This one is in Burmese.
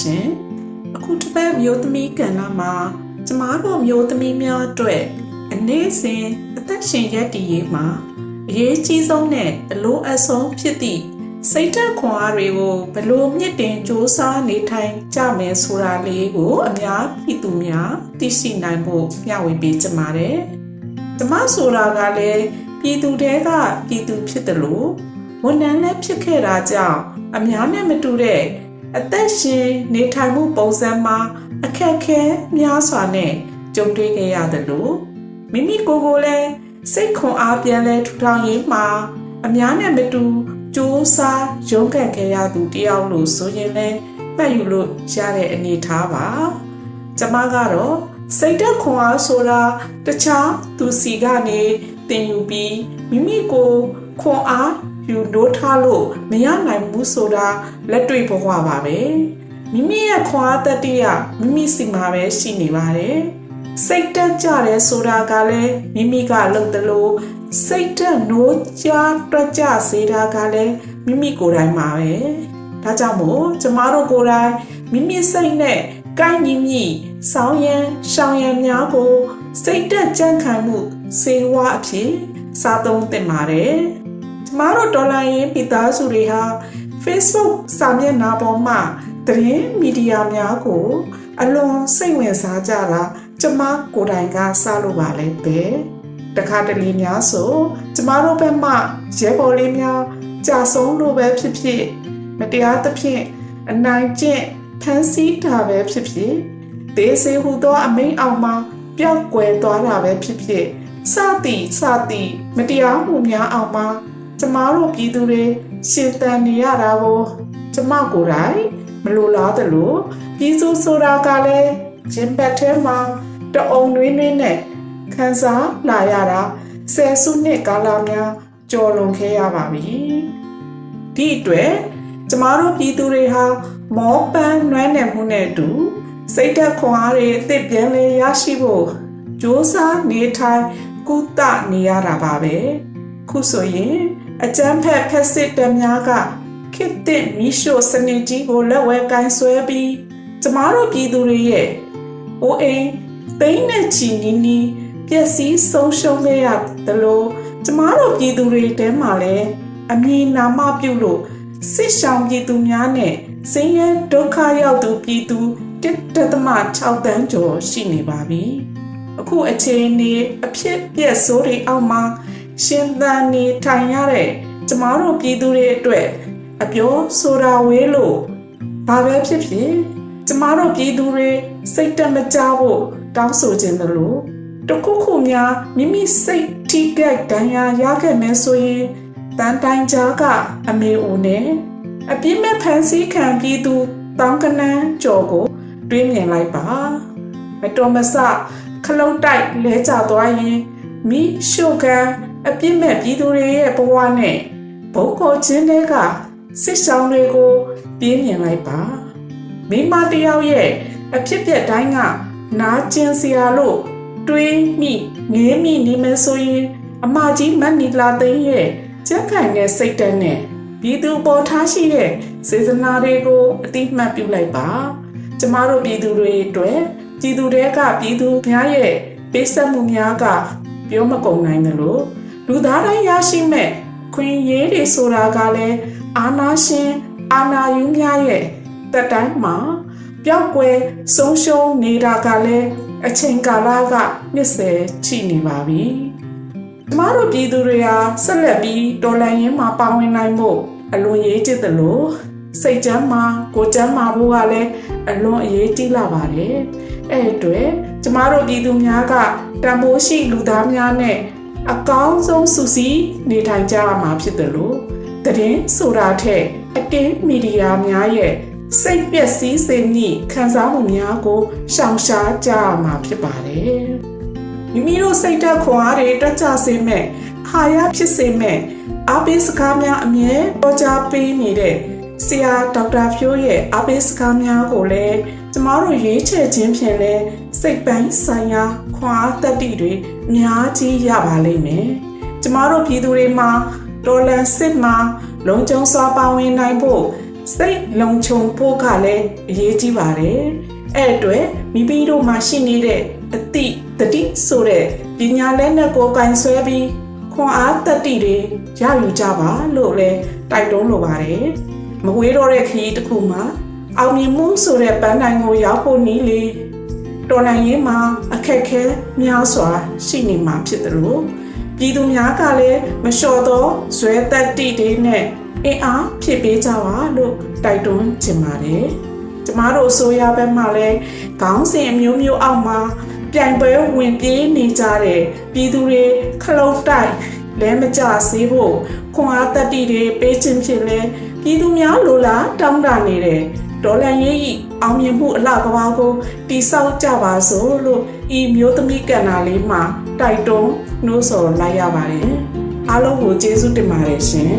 ရှင်အခုတစ်ပတ်မျိုးသမီးကဏ္ဍမှာကျမတို့မျိုးသမီးများအတွက်အနေစဉ်အသက်ရှင်ရက်တည်ရေးမှာအရေးကြီးဆုံးနဲ့အလိုအဆုံးဖြစ်သည့်စိတ်ဓာတ်ခွန်အားတွေကိုဘယ်လို့မြင့်တင်စ조사နေထိုင်ကြမယ်ဆိုတာလေးကိုအများပြည်သူများသိရှိနိုင်ဖို့မျှဝေပေးကြပါတယ်။ကျမဆိုတာကလည်းပြည်သူတဲကပြည်သူဖြစ်တယ်လို့ဝန်ထမ်းလည်းဖြစ်ခဲ့တာကြောင့်အများနဲ့မတူတဲ့ အသက်ရှင်နေထိုင်မှုပုံစံမှာအခက်အခဲများစွာနဲ့ကြုံတွေ့ခဲ့ရတယ်လို့မိမိကိုယ်ကိုယ်လည်းစိတ်ခွန်အားပြန်လဲထူထောင်ရေးမှာအများနဲ့မတူစူးစားရုန်းကန်ခဲ့ရသူတယောက်လို့ဆိုရင်လည်းမှတ်ယူလို့ရတဲ့အနေအထားပါကျမကတော့စိတ်သက်ခွန်အားဆိုတာတခြားသူစီကနေသင်ယူပြီးမိမိကိုယ်ခွန်အား ယူလို့ထားလို့မရနိုင်ဘူးဆိုတာလက်တွေ့ဘဝပါပဲမိမိရဲ့ခွန်အားတတိယမိမိစီမှာပဲရှိနေပါတယ်စိတ်တက်ကြတယ်ဆိုတာကလည်းမိမိကလုပ်တယ်လို့စိတ်တက်နိုးကြတွက်ကြစေတာကလည်းမိမိကိုယ်တိုင်ပါပဲဒါကြောင့်မို့ကျမတို့ကိုယ်တိုင်မိမိစိတ်နဲ့ကိုင်းညီညီဆောင်းရံရှောင်းရံများကိုစိတ်တက်ကြံ့ခိုင်မှုစေဝါအဖြစ်စားသုံးသင့်ပါတယ်ကျ မတို့ဒေါ်လာရင်းပိသားစုတွေဟာ Facebook စာမျက်နှာပေါ်မှာသတင်းမီဒီယာများကို အလွန်စိတ်ဝင်စားကြတာကျမကိုယ်တိုင်ကစလို့ပါလဲပဲတခါတလေများဆိုကျမတို့ဘက်မှရဲဘော်လေးများကြာဆုံးလို့ပဲဖြစ်ဖြစ်မတရားသဖြင့်အနိုင်ကျင့်ဖန်ဆီးတာပဲဖြစ်ဖြစ်ဒေစေဟူသောအမိန်အောင်မှာပျောက်ကွယ်သွားတာပဲဖြစ်ဖြစ်စသည်စသည်မတရားမှုများအောင်မှာ ကျမတို့ပြည်သူတွေရှင်သန်နေရတာကိုကျမကိုယ်တိုင်မလိုလားသလိုပြည်သူဆိုတာကလည်းဂျင်ဘတ်ထဲမှာတအုံနှွေးနှွေးနဲ့ခန်းစားလာရတာဆယ်စုနှစ်ကာလများကျော်လွန်ခဲ့ရပါပြီဒီအတွက်ကျမတို့ပြည်သူတွေဟာမောပန်းနွမ်းနယ်မှုနဲ့အတူစိတ်သက်ခွန်အားတွေအသစ်ပြန်လဲရရှိဖို့စ조사နေထိုင်ကုသနေရတာပါပဲခုဆိုရင် အကျန်းဖက်ဖက်စစ်တများကခေတ်သစ်မီရှို့စနစ်ကြီးကိုလက်ဝဲကင်ဆွဲပြီးကျမတို့ပြည်သူတွေရဲ့အိုးအိမ်သိန်းနဲ့ချီနီးနီးပျက်စီးဆုံးရှုံးခဲ့ရတယ်လို့ကျမတို့ပြည်သူတွေတဲမှာလည်းအမည်နာမပြုလို့စစ်ဆောင်ပြည်သူများနဲ့စင်းရဲဒုက္ခရောက်သူပြည်သူ1.6တန်းကျော်ရှိနေပါပြီအခုအချိန်နေအဖြစ်ပြက်ဆိုးတွေအောက်မှာ ရှင်သန်နေထိုင်ရတဲ့ကျမတို့ပြည်သူတွေအတွက်အပြောဆိုတာဝေးလို့ဘာပဲဖြစ်ဖြစ်ကျမတို့ပြည်သူတွေစိတ်တက်မကြဖို့တောင်းဆိုခြင်းတယ်လို့တခုခုများမိမိစိတ်ထိခိုက်ဒဏ်ရာရခဲ့မယ်ဆိုရင်တန်တိုင်ကြားကအမေဦးနဲ့အပြစ်မဲ့ဖန်ဆီးခံပြည်သူတောင်းကနန်းကြော်ကို တွေးမြင်လိုက်ပါမတော်မဆခလုတ်တိုက်လဲကျသွားရင်မိရှုကန် အပြစ်မဲ့ပြည်သူတွေရဲ့ဘဝနဲ့ဘုံကိုချင်းတွေကစစ်ဆောင်တွေကိုပြင်းမြင်လိုက်ပါမိမတယောက်ရဲ့အဖြစ်ပြက်တိုင်းကနာကျင်စရာလို့တွေးမိငေးမိနေမယ်ဆိုရင်အမကြီးမတ်နီလာသိန်းရဲ့ကြက်ခိုင်တဲ့စိတ်ဓာတ်နဲ့ပြည်သူပေါ်ထားရှိတဲ့စေစနာတွေကိုအတိမတ်ပြုလိုက်ပါကျမတို့ပြည်သူတွေအတွက်ပြည်သူတွေကပြည်သူများရဲ့ပေးဆက်မှုများကပြောမကုန်နိုင်တယ်လို့ လူသားတိုင်းရရှိမဲ့ခွင့်ရေးတွေဆိုတာကလည်းအာနာရှင်အာနာယူများရဲ့တက်တိုင်းမှာပျောက်ကွယ်ဆုံးရှုံးနေတာကလည်းအချိန်ကာလကနှစ်ဆယ်ချိနေပါပြီ။ကျမတို့ပြည်သူတွေဟာဆက်လက်ပြီးတော်လှန်ရေးမှာပါဝင်နိုင်ဖို့အလွန်ရေးကြည့်တယ်လို့စိတ်ချမ်းမှာကိုယ်ချမ်းမှာဖို့ကလည်းအလွန်အရေးကြီးလာပါတယ်။အဲ့အတွက်ကျမတို့ပြည်သူများကတန်ဖိုးရှိလူသားများနဲ့ အကောင်းဆုံးစုစည်းနေထိုင်ကြရမှာဖြစ်တယ်လို့တရင်ဆိုတာထက်အတင်းမီဒီယာများရဲ့စိတ်ပျက်စီးစေမည့်ခံစားမှုများကိုရှောင်ရှားကြရမှာဖြစ်ပါတယ်။မိမိတို့စိတ်ဓာတ်ခွန်အားတွေတက်ကြစေမဲ့ဟာရဖြစ်စေမဲ့အားပေးစကားများအမြဲပေါ်ကြားပေးနေတဲ့ဆရာဒေါက်တာဖြိုးရဲ့အားပေးစကားများကိုလည်းကျမတို့ရွေးချယ်ခြင်းဖြင့်လဲ စိတ်ပိုင်းဆိုင်ရာခွန်အားတက်တိတွေအများကြီးရပါလိမ့်မယ်။ကျမတို့ပြည်သူတွေမှာဒေါ်လာစစ်မှာလုံခြုံစွာပါဝင်နိုင်ဖို့တစိတ်လုံခြုံဖို့ကလည်းအရေးကြီးပါတယ်အဲ့အတွက်မိမိတို့မှာရှိနေတဲ့အတိတတိဆိုတဲ့ပညာလက်နက်ကိုကင်ဆွဲပြီးခွန်အားတတိတွေရယူကြပါလို့လည်းတိုက်တွန်းလိုပါတယ်မဝေးတော့တဲ့ခရီးတစ်ခုမှာအောင်မြင်မှုဆိုတဲ့ပန်းတိုင်ကိုရောက်ဖို့နည်းလေ တော်လိုင်းရင်မှာအခက်ခဲများစွာရှိနေမှာဖြစ်တယ်လို့ပြည်သူများကလည်းမလျှော်သောဇွဲတက်တိတွေနဲ့အင်အားဖြစ်ပေးကြပါလို့တိုက်တွန်းချင်ပါတယ်ကျမတို့အစိုးရဘက်မှလည်းခေါင်းစဉ်အမျိုးမျိုးအောက်မှာပြိုင်ပွဲဝင်ပြေးနေကြတဲ့ပြည်သူတွေခလုတ်တိုက်လဲမကြစေဖို့ခွန်အားတက်တိတွေပေးခြင်းဖြစ်လဲပြည်သူများလိုလားတောင်းတနေတဲ့ဒေါ်လာရေးဤ အောင်မြင်မှုအလှကဘာကိုတိဆောက်ကြပါစို့လို့ဤမျိုးသမီးကဏ္ဍလေးမှာတိုက်တွန်းနှိုးဆော်လိုက်ရပါတယ်အားလုံးကိုကျေးဇူးတင်ပါတယ်ရှင်